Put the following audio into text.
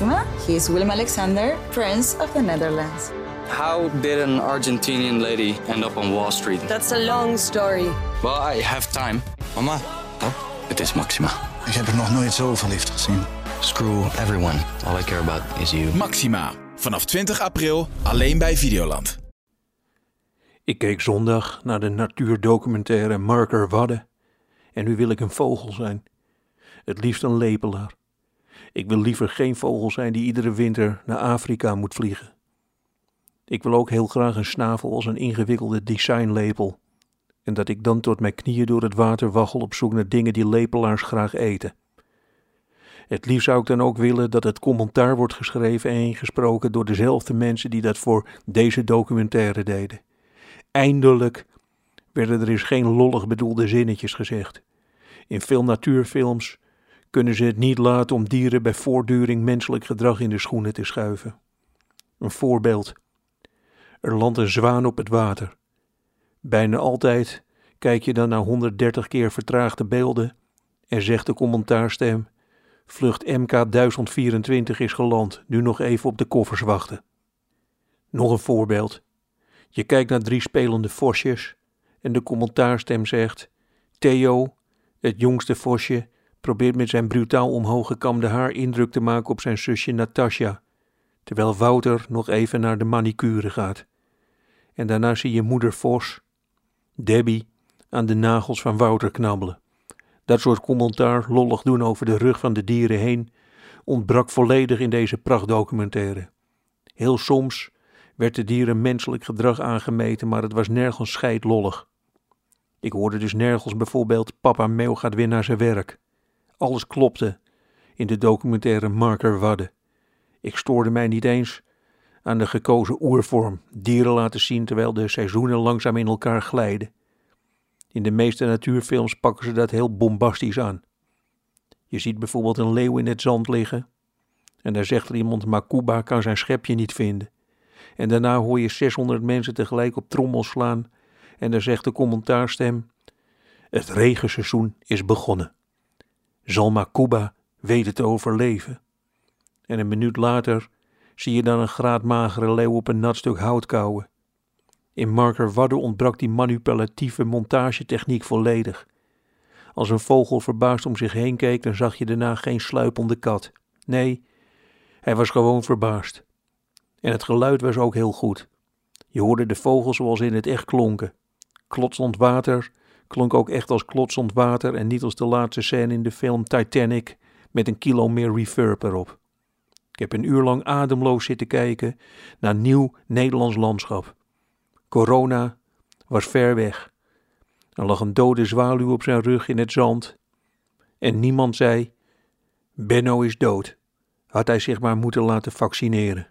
Maxima. He is Willem Alexander, Prince of the Netherlands. How did an Argentinian lady end up on Wall Street? That's a long story. Well, I have time. Mama, Het is Maxima. ik heb er nog nooit zo verliefd gezien. Screw everyone. All I care about is you. Maxima. Vanaf 20 april alleen bij Videoland. Ik keek zondag naar de natuurdocumentaire Marker Wadden. En nu wil ik een vogel zijn. Het liefst een lepelaar. Ik wil liever geen vogel zijn die iedere winter naar Afrika moet vliegen. Ik wil ook heel graag een snavel als een ingewikkelde designlepel. En dat ik dan tot mijn knieën door het water waggel op zoek naar dingen die lepelaars graag eten. Het liefst zou ik dan ook willen dat het commentaar wordt geschreven en gesproken door dezelfde mensen die dat voor deze documentaire deden. Eindelijk werden er eens geen lollig bedoelde zinnetjes gezegd. In veel natuurfilms kunnen ze het niet laten om dieren bij voortduring menselijk gedrag in de schoenen te schuiven. Een voorbeeld. Er landt een zwaan op het water. Bijna altijd kijk je dan naar 130 keer vertraagde beelden en zegt de commentaarstem: Vlucht MK 1024 is geland, nu nog even op de koffers wachten. Nog een voorbeeld. Je kijkt naar drie spelende vosjes en de commentaarstem zegt: Theo, het jongste vosje, probeert met zijn brutaal omhoog gekamde haar indruk te maken op zijn zusje Natasja, terwijl Wouter nog even naar de manicure gaat. En daarna zie je moeder Vos, Debbie, aan de nagels van Wouter knabbelen. Dat soort commentaar lollig doen over de rug van de dieren heen ontbrak volledig in deze prachtdocumentaire. Heel soms werd de dieren menselijk gedrag aangemeten, maar het was nergens scheidlollig. Ik hoorde dus nergens bijvoorbeeld papa Meeuw gaat weer naar zijn werk. Alles klopte in de documentaire Marker Wadden. Ik stoorde mij niet eens aan de gekozen oervorm, dieren laten zien terwijl de seizoenen langzaam in elkaar glijden. In de meeste natuurfilms pakken ze dat heel bombastisch aan. Je ziet bijvoorbeeld een leeuw in het zand liggen en daar zegt er iemand Makuba kan zijn schepje niet vinden. En daarna hoor je 600 mensen tegelijk op trommels slaan en daar zegt de commentaarstem Het regenseizoen is begonnen. Zal Makuba weten te overleven? En een minuut later zie je dan een graadmagere leeuw op een nat stuk hout kauwen. In Marker Wadde ontbrak die manipulatieve montagetechniek volledig. Als een vogel verbaasd om zich heen keek, dan zag je daarna geen sluipende kat. Nee, hij was gewoon verbaasd. En het geluid was ook heel goed. Je hoorde de vogels zoals in het echt klonken. Klotsend water klonk ook echt als klotsend water en niet als de laatste scène in de film Titanic met een kilo meer reverb erop. Ik heb een uur lang ademloos zitten kijken naar nieuw Nederlands landschap. Corona was ver weg. Er lag een dode zwaluw op zijn rug in het zand. En niemand zei: Benno is dood. Had hij zich maar moeten laten vaccineren.